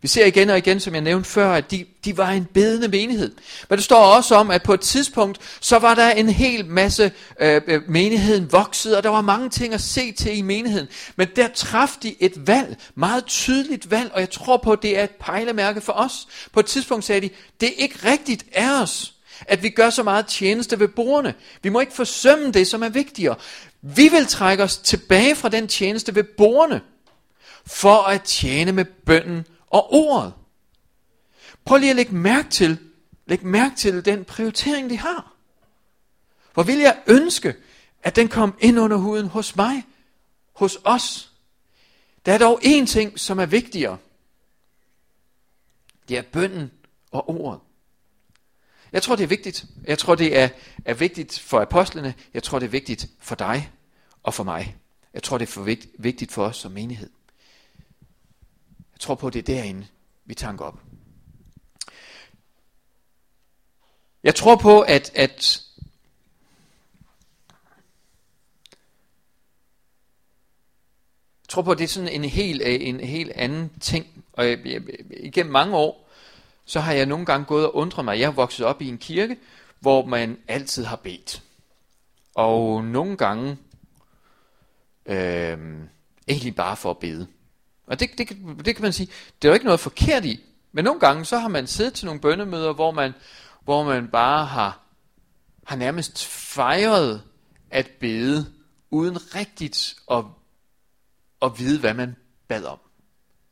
Vi ser igen og igen, som jeg nævnte før, at de, de var en bedende menighed. Men det står også om, at på et tidspunkt, så var der en hel masse, øh, øh menigheden voksede, og der var mange ting at se til i menigheden. Men der traf de et valg, meget tydeligt valg, og jeg tror på, at det er et pejlemærke for os. På et tidspunkt sagde de, det er ikke rigtigt af os, at vi gør så meget tjeneste ved borgerne. Vi må ikke forsømme det, som er vigtigere. Vi vil trække os tilbage fra den tjeneste ved borgerne, for at tjene med bønden og ordet. Prøv lige at lægge mærke til, læg mærke til den prioritering, de har. Hvor vil jeg ønske, at den kom ind under huden hos mig, hos os. Der er dog én ting, som er vigtigere. Det er bønden og ordet. Jeg tror, det er vigtigt. Jeg tror, det er, er vigtigt for apostlene. Jeg tror, det er vigtigt for dig og for mig. Jeg tror, det er for vigt, vigtigt for os som menighed. Jeg tror på, at det er derinde, vi tanker op. Jeg tror på, at, at Jeg tror på, at det er sådan en helt, øh, en helt anden ting. Og jeg, jeg, igennem mange år, så har jeg nogle gange gået og undret mig. Jeg er vokset op i en kirke, hvor man altid har bedt. Og nogle gange øh, egentlig bare for at bede. Og det, det, det kan man sige, det er jo ikke noget forkert i. Men nogle gange, så har man siddet til nogle bønnemøder, hvor man, hvor man bare har, har nærmest fejret at bede, uden rigtigt at, at vide, hvad man bad om.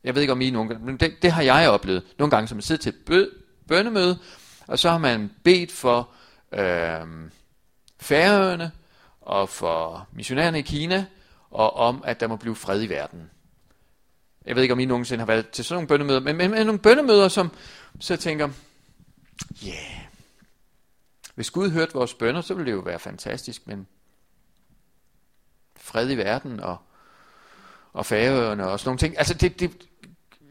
Jeg ved ikke om I nogle gange, men det, det har jeg oplevet. Nogle gange, som man sidder til et bønnemøde, og så har man bedt for øh, færøerne og for missionærerne i Kina, og om, at der må blive fred i verden. Jeg ved ikke, om I nogensinde har været til sådan nogle bønnemøder, men, men, men nogle bønnemøder, som så tænker, ja, yeah. hvis Gud hørte vores bønder, så ville det jo være fantastisk, men fred i verden og, og færøerne og sådan nogle ting. Altså det, det,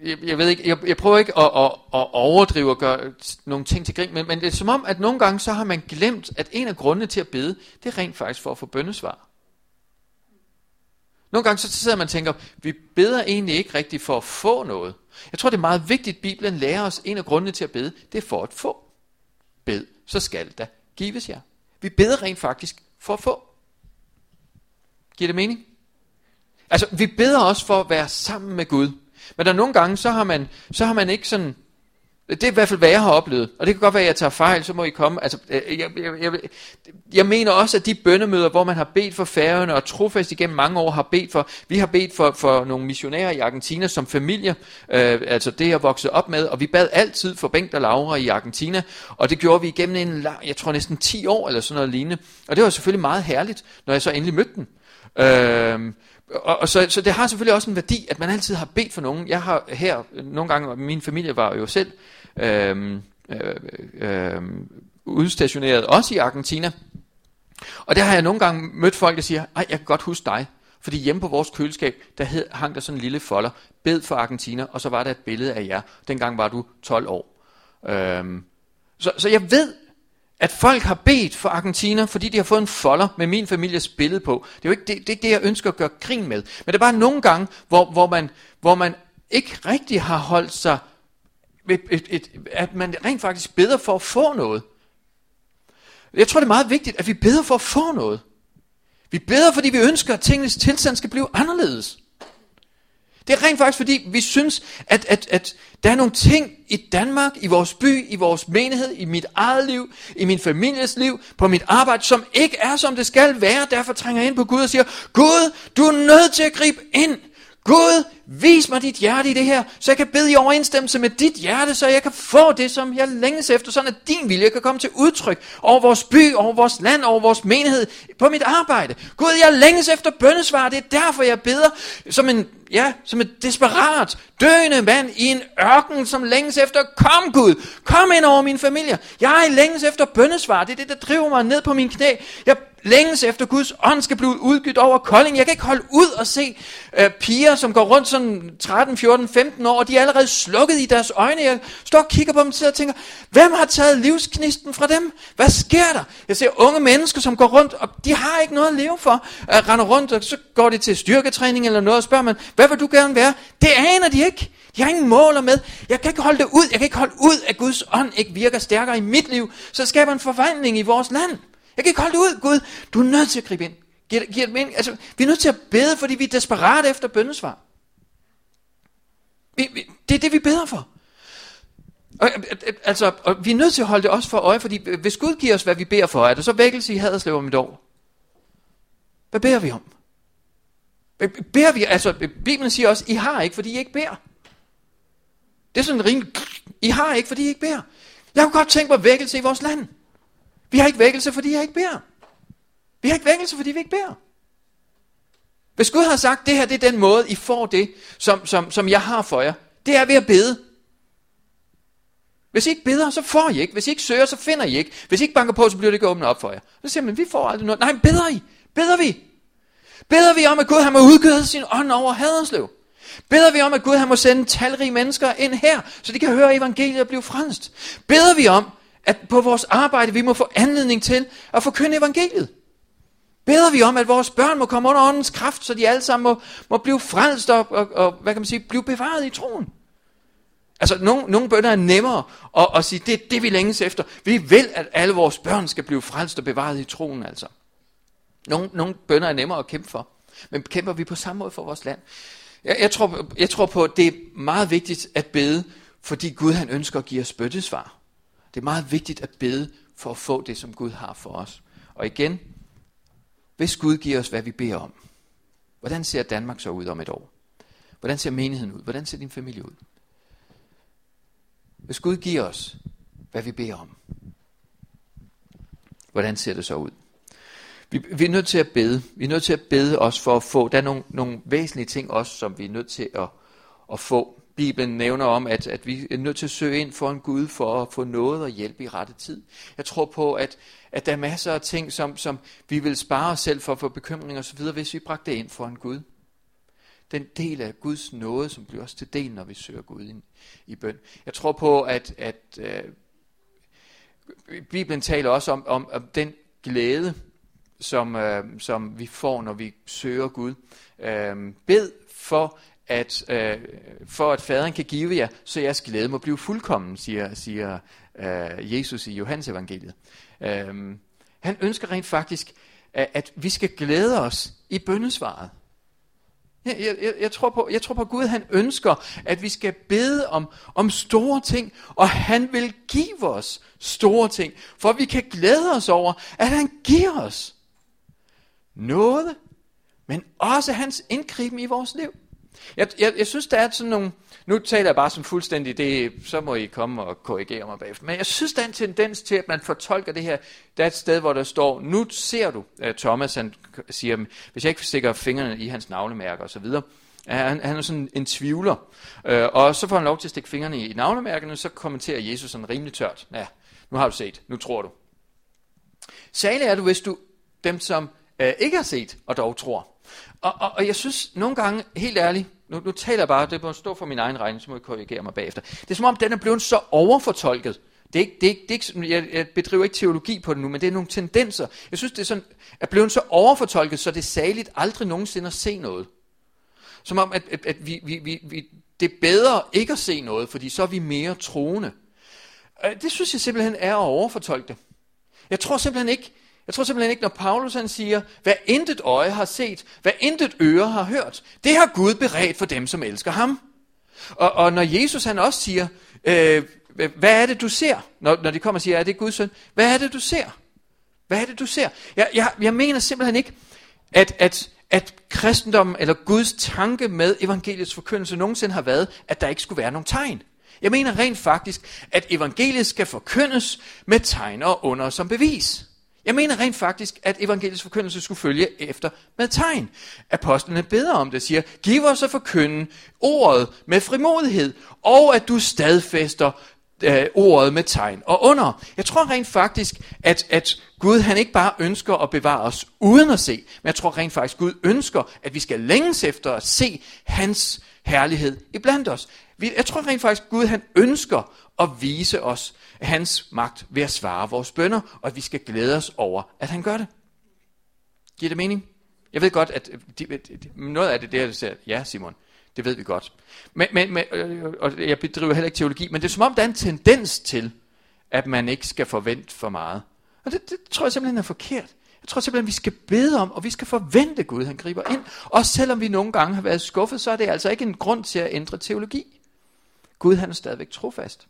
jeg, jeg ved ikke, jeg, jeg prøver ikke at, at, at overdrive og gøre nogle ting til grin, men, men det er som om, at nogle gange så har man glemt, at en af grundene til at bede, det er rent faktisk for at få bønnesvar. Nogle gange så sidder man og tænker, vi beder egentlig ikke rigtigt for at få noget. Jeg tror, det er meget vigtigt, at Bibelen lærer os, en af grundene til at bede, det er for at få. Bed, så skal der gives jer. Vi beder rent faktisk for at få. Giver det mening? Altså, vi beder også for at være sammen med Gud. Men der er nogle gange, så har man, så har man ikke sådan det er i hvert fald, hvad jeg har oplevet. Og det kan godt være, at jeg tager fejl, så må I komme. Altså, øh, jeg, jeg, jeg, jeg mener også, at de bønnemøder, hvor man har bedt for færøerne, og trofast igennem mange år har bedt for, vi har bedt for, for nogle missionærer i Argentina som familie, øh, altså det jeg voksede op med, og vi bad altid for Bengt og Laura i Argentina, og det gjorde vi igennem en lang, jeg tror næsten 10 år, eller sådan noget lignende. Og det var selvfølgelig meget herligt, når jeg så endelig mødte dem. Øh, og, og så, så det har selvfølgelig også en værdi, at man altid har bedt for nogen. Jeg har her, nogle gange, min familie var jo selv øhm, øh, øh, øh, udstationeret, også i Argentina. Og der har jeg nogle gange mødt folk, der siger, ej, jeg kan godt huske dig. Fordi hjemme på vores køleskab, der hed, hang der sådan en lille folder, bed for Argentina, og så var der et billede af jer. Dengang var du 12 år. Øhm, Så, så jeg ved, at folk har bedt for Argentina, fordi de har fået en folder med min families billede på. Det er jo ikke det, det, er ikke det jeg ønsker at gøre grin med. Men det er bare nogle gange, hvor, hvor, man, hvor man ikke rigtig har holdt sig, et, et, et, at man rent faktisk beder for at få noget. Jeg tror, det er meget vigtigt, at vi beder for at få noget. Vi beder, fordi vi ønsker, at tingenes tilstand skal blive anderledes. Det er rent faktisk, fordi vi synes, at, at, at der er nogle ting i Danmark, i vores by, i vores menighed, i mit eget liv, i min families liv, på mit arbejde, som ikke er, som det skal være. Derfor trænger jeg ind på Gud og siger, Gud, du er nødt til at gribe ind. Gud, vis mig dit hjerte i det her, så jeg kan bede i overensstemmelse med dit hjerte, så jeg kan få det, som jeg længes efter, sådan at din vilje kan komme til udtryk over vores by, over vores land, over vores menighed, på mit arbejde. Gud, jeg længes efter bøndesvar, det er derfor, jeg beder som en, ja, som et desperat, døende mand i en ørken, som længes efter, kom Gud, kom ind over min familie. Jeg længes efter bøndesvar, det er det, der driver mig ned på min knæ. Jeg længes efter Guds ånd skal blive udgivet over Kolding. Jeg kan ikke holde ud og se øh, piger, som går rundt sådan 13, 14, 15 år, og de er allerede slukket i deres øjne. Jeg står og kigger på dem og tænker, hvem har taget livsknisten fra dem? Hvad sker der? Jeg ser unge mennesker, som går rundt, og de har ikke noget at leve for. Øh, render rundt, og så går de til styrketræning eller noget, og spørger man, hvad vil du gerne være? Det aner de ikke. De har ingen måler med. Jeg kan ikke holde det ud. Jeg kan ikke holde ud, at Guds ånd ikke virker stærkere i mit liv. Så skaber en forvandling i vores land. Jeg kan ikke holde det ud, Gud. Du er nødt til at gribe ind. Giver, giver det mening? Altså, vi er nødt til at bede, fordi vi er desperate efter bøndesvar. Vi, vi, det er det, vi beder for. Og, øh, øh, øh, altså, og vi er nødt til at holde det også for øje, fordi hvis Gud giver os, hvad vi beder for, er det så vækkelse i Haderslev om et år? Hvad beder vi om? Beder vi, altså, Bibelen siger også, I har ikke, fordi I ikke beder. Det er sådan en rimelig, I har ikke, fordi I ikke beder. Jeg kunne godt tænke mig vækkelse i vores land. Vi har ikke vækkelse, fordi jeg ikke beder. Vi har ikke vækkelse, fordi vi ikke beder. Hvis Gud har sagt, det her det er den måde, I får det, som, som, som jeg har for jer, det er ved at bede. Hvis I ikke beder, så får I ikke. Hvis I ikke søger, så finder I ikke. Hvis I ikke banker på, så bliver det ikke åbnet op for jer. Så siger man, vi får aldrig noget. Nej, beder I? Beder vi? Beder vi om, at Gud har må udgive sin ånd over Haderslev? Beder vi om, at Gud har må sende talrige mennesker ind her, så de kan høre evangeliet og blive frelst? Beder vi om, at på vores arbejde, vi må få anledning til at forkynde evangeliet. Beder vi om, at vores børn må komme under åndens kraft, så de alle sammen må, må blive frelst og, og, og, hvad kan man sige, blive bevaret i troen. Altså, nogle, nogle bønder er nemmere at, at sige, det er det, vi længes efter. Vi vil, at alle vores børn skal blive frelst og bevaret i troen, altså. Nogle, nogle bønder er nemmere at kæmpe for. Men kæmper vi på samme måde for vores land? Jeg, jeg, tror, jeg tror på, at det er meget vigtigt at bede, fordi Gud han ønsker at give os bøttesvar. Det er meget vigtigt at bede for at få det, som Gud har for os. Og igen, hvis Gud giver os, hvad vi beder om, hvordan ser Danmark så ud om et år? Hvordan ser menigheden ud? Hvordan ser din familie ud? Hvis Gud giver os, hvad vi beder om, hvordan ser det så ud? Vi, vi er nødt til at bede. Vi er nødt til at bede os for at få. Der er nogle, nogle væsentlige ting også, som vi er nødt til at, at få. Bibelen nævner om, at, at vi er nødt til at søge ind for en Gud for at få noget og hjælp i rette tid. Jeg tror på, at, at der er masser af ting, som, som vi vil spare os selv for for bekymring osv., hvis vi bragte det ind for en Gud. Den del af Guds nåde, som bliver os til del, når vi søger Gud ind i bøn. Jeg tror på, at, at øh, Bibelen taler også om, om, om den glæde, som, øh, som vi får, når vi søger Gud. Øh, bed for, at øh, for at faderen kan give jer, så jeres glæde må blive fuldkommen, siger, siger øh, Jesus i Johannes evangeliet. Øh, han ønsker rent faktisk, at, at vi skal glæde os i bøndesvaret. Jeg, jeg, jeg, tror på, jeg tror på, at Gud han ønsker, at vi skal bede om, om store ting, og han vil give os store ting, for vi kan glæde os over, at han giver os noget, men også hans indgriben i vores liv. Jeg, jeg, jeg synes, der er sådan nogle... Nu taler jeg bare som fuldstændig det, så må I komme og korrigere mig bagefter. Men jeg synes, der er en tendens til, at man fortolker det her. Der er et sted, hvor der står, nu ser du, øh, Thomas han siger, hvis jeg ikke stikker fingrene i hans navlemærker osv., han, han er sådan en tvivler. Øh, og så får han lov til at stikke fingrene i navlemærkerne, så kommenterer Jesus sådan rimelig tørt. Ja, nu har du set, nu tror du. Særligt er du, hvis du, dem som øh, ikke har set og dog tror. Og, og, og jeg synes nogle gange, helt ærligt, nu, nu taler jeg bare, det må stå for min egen regning, så må jeg korrigere mig bagefter. Det er som om, den er blevet så overfortolket. Det er ikke, det er ikke, det er ikke, jeg, jeg bedriver ikke teologi på det nu, men det er nogle tendenser. Jeg synes, det er, sådan, er blevet så overfortolket, så det er saligt aldrig nogensinde at se noget. Som om, at, at, at vi, vi, vi, vi, det er bedre ikke at se noget, fordi så er vi mere troende. Øh, det synes jeg simpelthen er at overfortolke det. Jeg tror simpelthen ikke, jeg tror simpelthen ikke, når Paulus han siger, hvad intet øje har set, hvad intet øre har hørt, det har Gud beredt for dem, som elsker ham. Og, og når Jesus han også siger, øh, hvad er det du ser, når, når de kommer og siger, er det Guds søn, hvad er det du ser? Hvad er det du ser? Jeg, jeg, jeg mener simpelthen ikke, at, at, at kristendommen eller Guds tanke med evangeliets forkyndelse nogensinde har været, at der ikke skulle være nogen tegn. Jeg mener rent faktisk, at evangeliet skal forkyndes med tegn og under som bevis. Jeg mener rent faktisk, at evangelisk forkyndelse skulle følge efter med tegn. Apostlene beder om det, siger, giv os at forkynde ordet med frimodighed, og at du stadfæster øh, ordet med tegn og under. Jeg tror rent faktisk, at, at Gud han ikke bare ønsker at bevare os uden at se, men jeg tror rent faktisk, Gud ønsker, at vi skal længes efter at se hans herlighed iblandt os. Vi- Jeg tror rent faktisk, Gud han ønsker at vise os hans magt ved at svare vores bønder, og at vi skal glæde os over, at han gør det. Giver det mening? Jeg ved godt, at øh, øh, de, de, noget af det der, der siger, ja Simon, det ved vi godt. Men, men, men, øh, og jeg bedriver heller ikke teologi, men det er som om, der er en tendens til, at man ikke skal forvente for meget. Og det, det tror jeg simpelthen er forkert. Jeg tror simpelthen, vi skal bede om, og vi skal forvente Gud, han griber ind. Og selvom vi nogle gange har været skuffet, så er det altså ikke en grund til at ændre teologi. Gud han er stadigvæk trofast.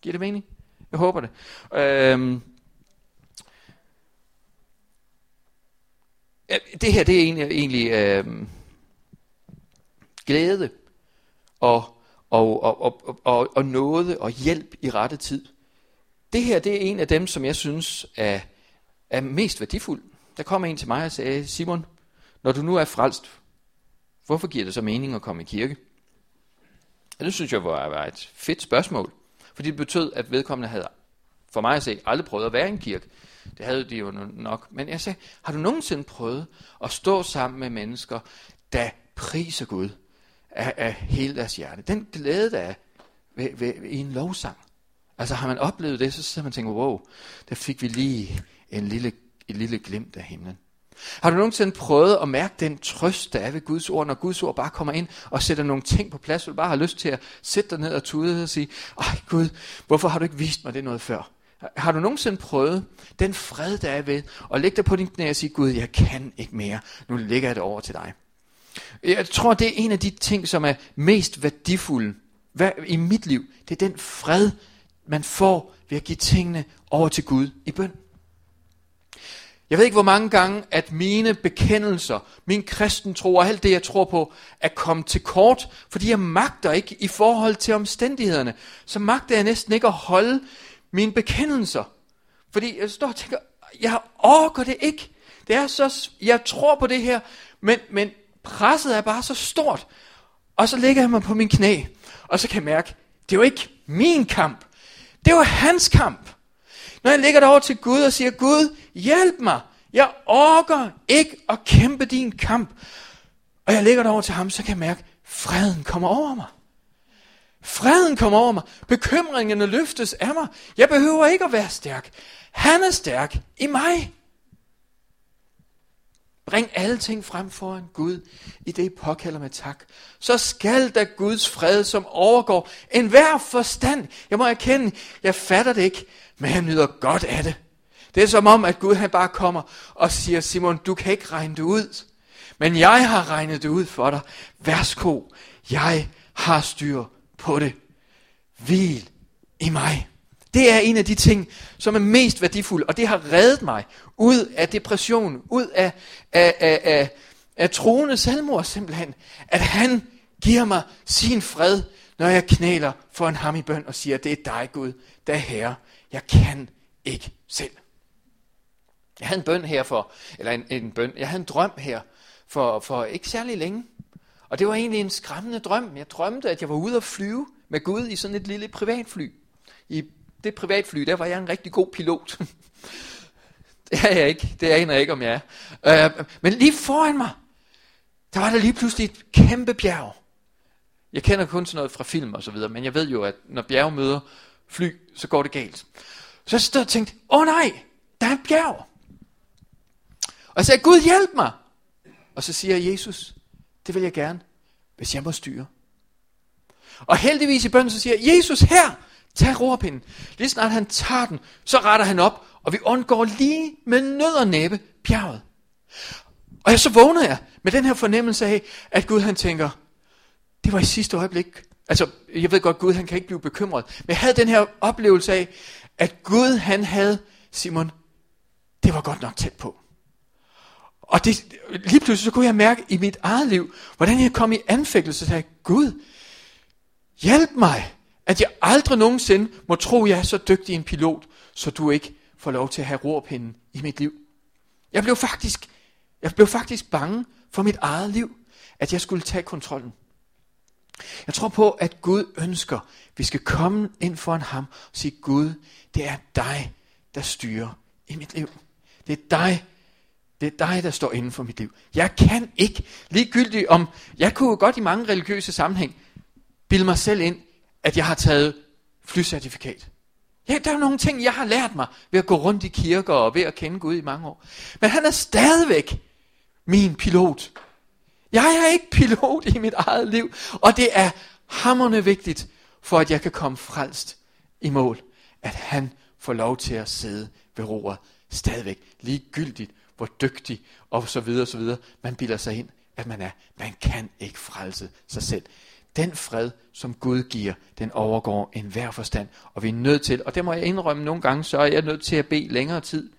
Giver det mening? Jeg håber det. Øhm, det her, det er egentlig, egentlig øhm, glæde og, og, og, og, og, og nåde og hjælp i rette tid. Det her, det er en af dem, som jeg synes er, er mest værdifuld. Der kom en til mig og sagde, Simon, når du nu er frelst, hvorfor giver det så mening at komme i kirke? Og det synes jeg var, var et fedt spørgsmål. Fordi det betød, at vedkommende havde, for mig at se, aldrig prøvet at være i en kirke. Det havde de jo nok. Men jeg sagde, har du nogensinde prøvet at stå sammen med mennesker, der priser Gud af, af hele deres hjerte? Den glæde, der er ved, ved, i en lovsang. Altså har man oplevet det, så sidder man og tænker, wow, der fik vi lige en lille, et lille glimt af himlen. Har du nogensinde prøvet at mærke den trøst, der er ved Guds ord, når Guds ord bare kommer ind og sætter nogle ting på plads, og du bare har lyst til at sætte dig ned og tude og sige, ej Gud, hvorfor har du ikke vist mig det noget før? Har du nogensinde prøvet den fred, der er ved at lægge dig på din knæ og sige, Gud, jeg kan ikke mere, nu lægger jeg det over til dig. Jeg tror, det er en af de ting, som er mest værdifulde i mit liv. Det er den fred, man får ved at give tingene over til Gud i bøn. Jeg ved ikke, hvor mange gange, at mine bekendelser, min kristen tro og alt det, jeg tror på, er kommet til kort, fordi jeg magter ikke i forhold til omstændighederne. Så magter jeg næsten ikke at holde mine bekendelser. Fordi jeg står og tænker, jeg orker det ikke. Det er så, jeg tror på det her, men, men presset er bare så stort. Og så lægger jeg mig på min knæ, og så kan jeg mærke, det er jo ikke min kamp. Det er hans kamp. Når jeg lægger det over til Gud og siger, Gud, hjælp mig. Jeg orker ikke at kæmpe din kamp. Og jeg lægger det over til ham, så kan jeg mærke, freden kommer over mig. Freden kommer over mig. Bekymringerne løftes af mig. Jeg behøver ikke at være stærk. Han er stærk i mig. Bring alle ting frem foran Gud, i det I påkalder med tak. Så skal der Guds fred, som overgår enhver forstand. Jeg må erkende, jeg fatter det ikke, men jeg nyder godt af det. Det er som om, at Gud han bare kommer og siger, Simon, du kan ikke regne det ud. Men jeg har regnet det ud for dig. Værsgo, jeg har styr på det. Hvil i mig. Det er en af de ting, som er mest værdifulde, og det har reddet mig ud af depression, ud af, af, af, af, af troende selvmord simpelthen. At han giver mig sin fred, når jeg knæler for en ham i bøn og siger, det er dig Gud, der er herre. Jeg kan ikke selv. Jeg havde en bøn her for, eller en, en bøn, jeg havde en drøm her for, for ikke særlig længe. Og det var egentlig en skræmmende drøm. Jeg drømte, at jeg var ude at flyve med Gud i sådan et lille privatfly. I det privatfly, der var jeg en rigtig god pilot. det er jeg ikke. Det aner jeg ikke, om jeg er. Øh, men lige foran mig, der var der lige pludselig et kæmpe bjerg. Jeg kender kun sådan noget fra film og så videre, men jeg ved jo, at når bjerge møder fly, så går det galt. Så jeg stod og tænkte, åh nej, der er et bjerg. Og jeg sagde, Gud hjælp mig. Og så siger Jesus, det vil jeg gerne, hvis jeg må styre. Og heldigvis i bønden, så siger Jesus her, tag rorpinden. Lige snart han tager den, så retter han op, og vi undgår lige med nød og næppe bjerget. Og så vågner jeg med den her fornemmelse af, at Gud han tænker, det var i sidste øjeblik. Altså, jeg ved godt, Gud han kan ikke blive bekymret. Men jeg havde den her oplevelse af, at Gud han havde, Simon, det var godt nok tæt på. Og det, lige pludselig så kunne jeg mærke i mit eget liv, hvordan jeg kom i anfægtelse og sagde, Gud, hjælp mig, at jeg aldrig nogensinde må tro, at jeg er så dygtig en pilot, så du ikke får lov til at have rorpinden i mit liv. Jeg blev faktisk, jeg blev faktisk bange for mit eget liv, at jeg skulle tage kontrollen. Jeg tror på, at Gud ønsker, at vi skal komme ind foran ham og sige, Gud, det er dig, der styrer i mit liv. Det er dig, det er dig, der står inden for mit liv. Jeg kan ikke, ligegyldigt om, jeg kunne godt i mange religiøse sammenhæng, bilde mig selv ind, at jeg har taget flycertifikat. Ja, der er nogle ting, jeg har lært mig ved at gå rundt i kirker og ved at kende Gud i mange år. Men han er stadigvæk min pilot. Jeg er ikke pilot i mit eget liv, og det er hammerne vigtigt, for at jeg kan komme frelst i mål, at han får lov til at sidde ved roret stadigvæk, ligegyldigt, hvor dygtig og så videre, og så videre, man bilder sig ind, at man er. Man kan ikke frelse sig selv. Den fred, som Gud giver, den overgår enhver forstand. Og vi er nødt til, og det må jeg indrømme nogle gange, så er jeg nødt til at bede længere tid.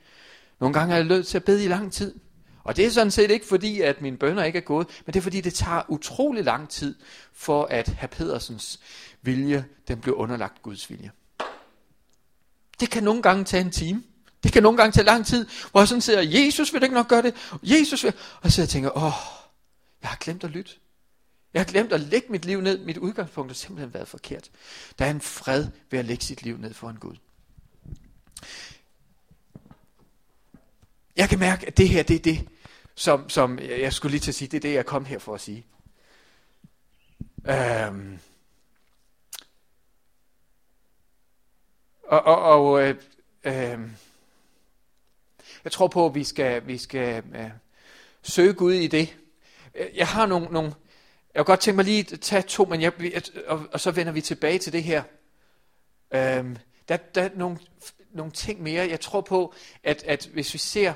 Nogle gange er jeg nødt til at bede i lang tid. Og det er sådan set ikke fordi, at mine bønder ikke er gået, men det er fordi, det tager utrolig lang tid for at have Pedersens vilje, den bliver underlagt Guds vilje. Det kan nogle gange tage en time. Det kan nogle gange tage lang tid, hvor jeg sådan siger, Jesus vil ikke nok gøre det. Jesus vil... Og så jeg tænker, åh, jeg har glemt at lytte. Jeg har glemt at lægge mit liv ned. Mit udgangspunkt har simpelthen været forkert. Der er en fred ved at lægge sit liv ned for en Gud. Jeg kan mærke, at det her, det er det, som, som jeg skulle lige til at sige, det er det, jeg kom her for at sige. Øhm. Og, og, og øh, øh, jeg tror på, at vi skal, vi skal øh, søge Gud i det. Jeg har nogle, nogle jeg kunne godt tænke mig lige at tage to, men jeg, og, og så vender vi tilbage til det her. Øhm, der, der er nogle, nogle ting mere. Jeg tror på, at, at hvis vi ser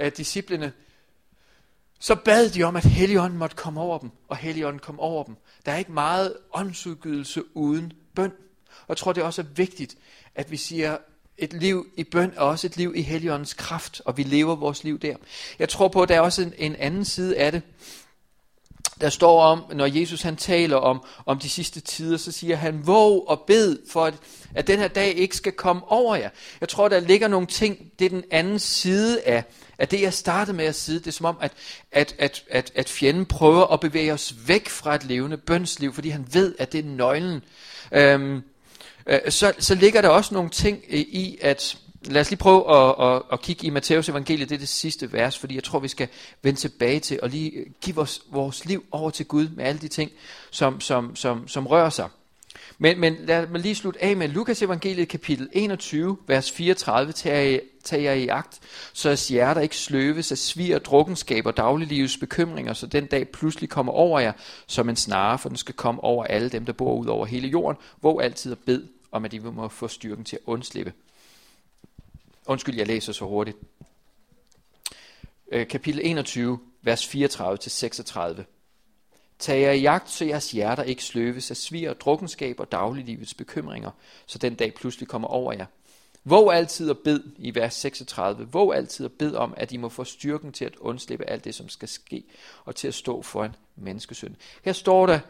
uh, disciplene, så bad de om, at Helligånden måtte komme over dem, og Helligånden kom over dem. Der er ikke meget åndsudgydelse uden bøn. Og jeg tror, det også er vigtigt, at vi siger, et liv i bøn er også et liv i Helligåndens kraft, og vi lever vores liv der. Jeg tror på, at der er også en, en anden side af det, der står om, når Jesus han taler om, om de sidste tider, så siger han, våg og bed for, at, at den her dag ikke skal komme over jer. Jeg tror, der ligger nogle ting, det er den anden side af, af det, jeg startede med at sige. Det er som om, at, at, at, at, at fjenden prøver at bevæge os væk fra et levende bønsliv, fordi han ved, at det er nøglen. Øhm, øh, så, så ligger der også nogle ting i, at Lad os lige prøve at, at, at kigge i Matteus evangeliet, det er det sidste vers, fordi jeg tror, vi skal vende tilbage til og lige øh, give vores, vores liv over til Gud med alle de ting, som, som, som, som rører sig. Men, men lad mig lige slutte af med Lukas evangeliet kapitel 21, vers 34, tager tag jeg i agt, så jeres hjerter ikke sløves af svir, drukkenskab og dagliglivets bekymringer, så den dag pludselig kommer over jer som en snare, for den skal komme over alle dem, der bor ud over hele jorden, hvor altid er bed om, at de må få styrken til at undslippe. Undskyld, jeg læser så hurtigt. Øh, kapitel 21, vers 34-36. Tag jer i jagt, så jeres hjerter ikke sløves af svir, drukkenskab og dagliglivets bekymringer, så den dag pludselig kommer over jer. Våg altid og bed i vers 36. Våg altid og bed om, at I må få styrken til at undslippe alt det, som skal ske, og til at stå for en menneskesøn. Her står der,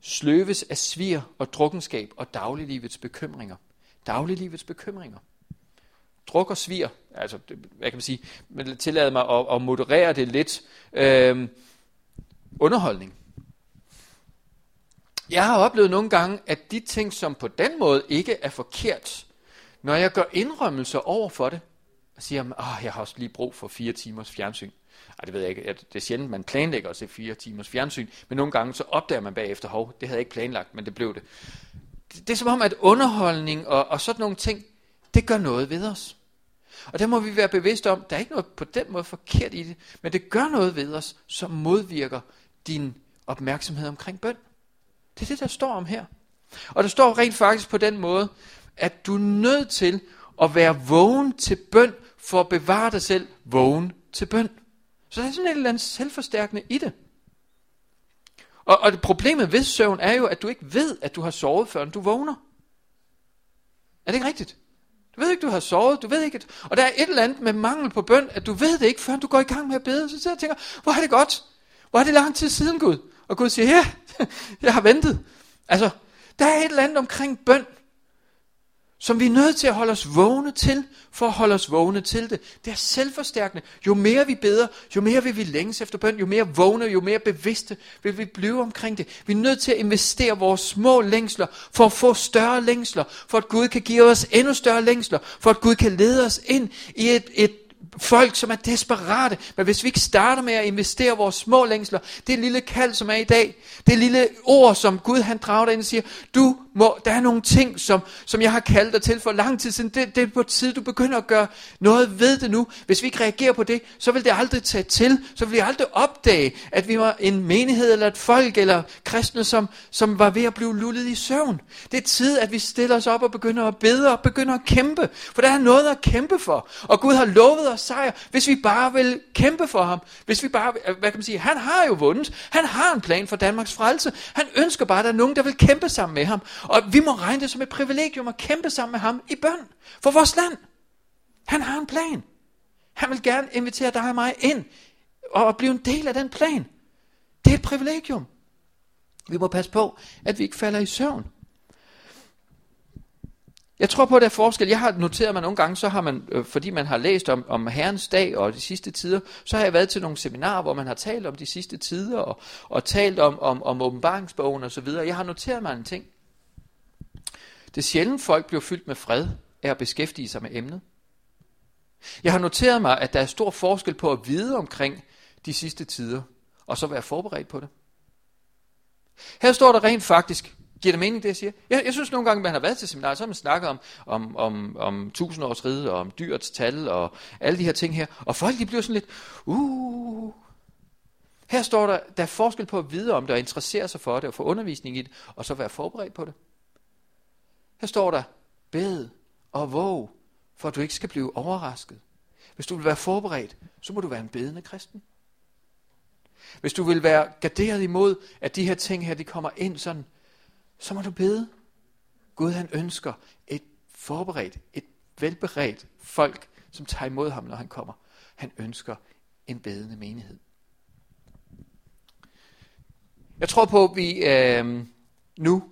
sløves af svir og drukkenskab og dagliglivets bekymringer. Dagliglivets bekymringer druk og svir, altså, hvad kan man sige, men tillade mig at, at moderere det lidt, øh, underholdning. Jeg har oplevet nogle gange, at de ting, som på den måde ikke er forkert, når jeg gør indrømmelser over for det, og siger, at jeg har også lige brug for fire timers fjernsyn. Ej, det ved jeg ikke. Det er sjældent, man planlægger at se fire timers fjernsyn, men nogle gange så opdager man bagefter, hov, det havde jeg ikke planlagt, men det blev det. det er som om, at underholdning og, og sådan nogle ting, det gør noget ved os. Og der må vi være bevidste om, der er ikke noget på den måde forkert i det, men det gør noget ved os, som modvirker din opmærksomhed omkring bøn. Det er det, der står om her. Og der står rent faktisk på den måde, at du er nødt til at være vågen til bøn, for at bevare dig selv vågen til bøn. Så der er sådan et eller andet selvforstærkende i det. Og, og det problemet ved søvn er jo, at du ikke ved, at du har sovet, før du vågner. Er det ikke rigtigt? Du ved ikke, du har sovet, du ved ikke, at, og der er et eller andet med mangel på bøn, at du ved det ikke, før du går i gang med at bede. Så sidder jeg og tænker, hvor er det godt, hvor er det lang tid siden Gud? Og Gud siger, ja, jeg har ventet. Altså, der er et eller andet omkring bøn, som vi er nødt til at holde os vågne til, for at holde os vågne til det. Det er selvforstærkende. Jo mere vi beder, jo mere vil vi længes efter bøn, jo mere vågne, jo mere bevidste vil vi blive omkring det. Vi er nødt til at investere vores små længsler, for at få større længsler, for at Gud kan give os endnu større længsler, for at Gud kan lede os ind i et, et folk, som er desperate. Men hvis vi ikke starter med at investere vores små længsler, det lille kald, som er i dag, det lille ord, som Gud han drager ind og siger, du må, der er nogle ting, som, som jeg har kaldt dig til for lang tid siden. Det, det er på tid, du begynder at gøre noget ved det nu. Hvis vi ikke reagerer på det, så vil det aldrig tage til. Så vil vi aldrig opdage, at vi var en menighed eller et folk eller kristne, som, som var ved at blive lullet i søvn. Det er tid, at vi stiller os op og begynder at bede og begynder at kæmpe. For der er noget at kæmpe for. Og Gud har lovet os sejr, hvis vi bare vil kæmpe for ham. Hvis vi bare, øh, hvad kan man sige, han har jo vundet. Han har en plan for Danmarks frelse. Han ønsker bare, at der er nogen, der vil kæmpe sammen med ham. Og vi må regne det som et privilegium at kæmpe sammen med ham i bøn for vores land. Han har en plan. Han vil gerne invitere dig og mig ind og blive en del af den plan. Det er et privilegium. Vi må passe på, at vi ikke falder i søvn. Jeg tror på, at der er forskel. Jeg har noteret mig nogle gange, så har man, øh, fordi man har læst om, om Herrens dag og de sidste tider, så har jeg været til nogle seminarer, hvor man har talt om de sidste tider, og, og talt om, om, om åbenbaringsbogen og så videre. Jeg har noteret mig en ting. Det er sjældent folk bliver fyldt med fred af at beskæftige sig med emnet. Jeg har noteret mig, at der er stor forskel på at vide omkring de sidste tider, og så være forberedt på det. Her står der rent faktisk, giver det mening det jeg siger? Jeg, jeg synes nogle gange, man har været til seminarer, så har man snakket om, om, om, om tusindårsriget, og om dyrets tal, og alle de her ting her, og folk de bliver sådan lidt, uh, her står der, der er forskel på at vide om det, og interessere sig for det, og få undervisning i det, og så være forberedt på det. Her står der, bed og våg, for at du ikke skal blive overrasket. Hvis du vil være forberedt, så må du være en bedende kristen. Hvis du vil være garderet imod, at de her ting her, de kommer ind sådan, så må du bede. Gud han ønsker et forberedt, et velberedt folk, som tager imod ham, når han kommer. Han ønsker en bedende menighed. Jeg tror på, at vi øh, nu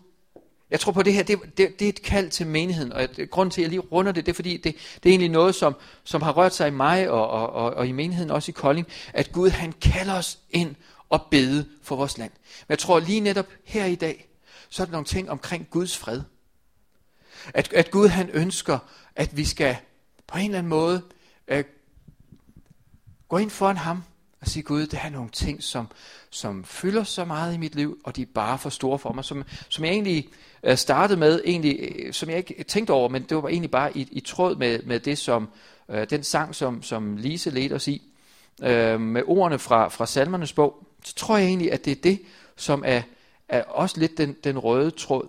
jeg tror på det her, det, det, det er et kald til menigheden, og grund til, at jeg lige runder det, det er fordi, det, det er egentlig noget, som, som har rørt sig i mig og, og, og, og i menigheden, også i Kolding, at Gud han kalder os ind og bede for vores land. Men jeg tror lige netop her i dag, så er der nogle ting omkring Guds fred. At, at Gud han ønsker, at vi skal på en eller anden måde øh, gå ind foran ham og sige, Gud, det er nogle ting, som, som fylder så meget i mit liv, og de er bare for store for mig, som, som jeg egentlig øh, startede med, egentlig, øh, som jeg ikke tænkte over, men det var egentlig bare i, i tråd med, med det, som øh, den sang, som, som Lise ledte os i, øh, med ordene fra, fra salmernes bog, så tror jeg egentlig, at det er det, som er, er også lidt den, den røde tråd.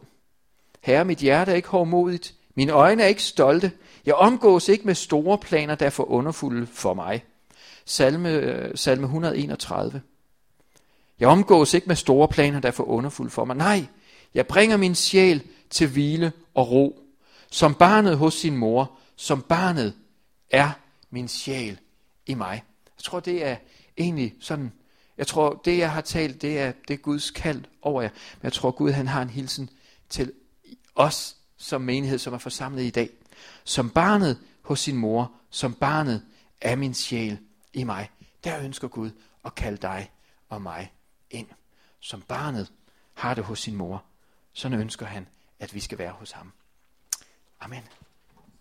Herre, mit hjerte er ikke hårdmodigt, mine øjne er ikke stolte, jeg omgås ikke med store planer, der er for underfulde for mig. Salme, salme 131. Jeg omgås ikke med store planer, der er for underfulde for mig. Nej, jeg bringer min sjæl til hvile og ro. Som barnet hos sin mor, som barnet er min sjæl i mig. Jeg tror, det er egentlig sådan, jeg tror, det jeg har talt, det er, det er Guds kald over jer. Men jeg tror, Gud han har en hilsen til os som menighed, som er forsamlet i dag. Som barnet hos sin mor, som barnet er min sjæl i mig. Der ønsker Gud at kalde dig og mig ind. Som barnet har det hos sin mor, så ønsker han, at vi skal være hos ham. Amen.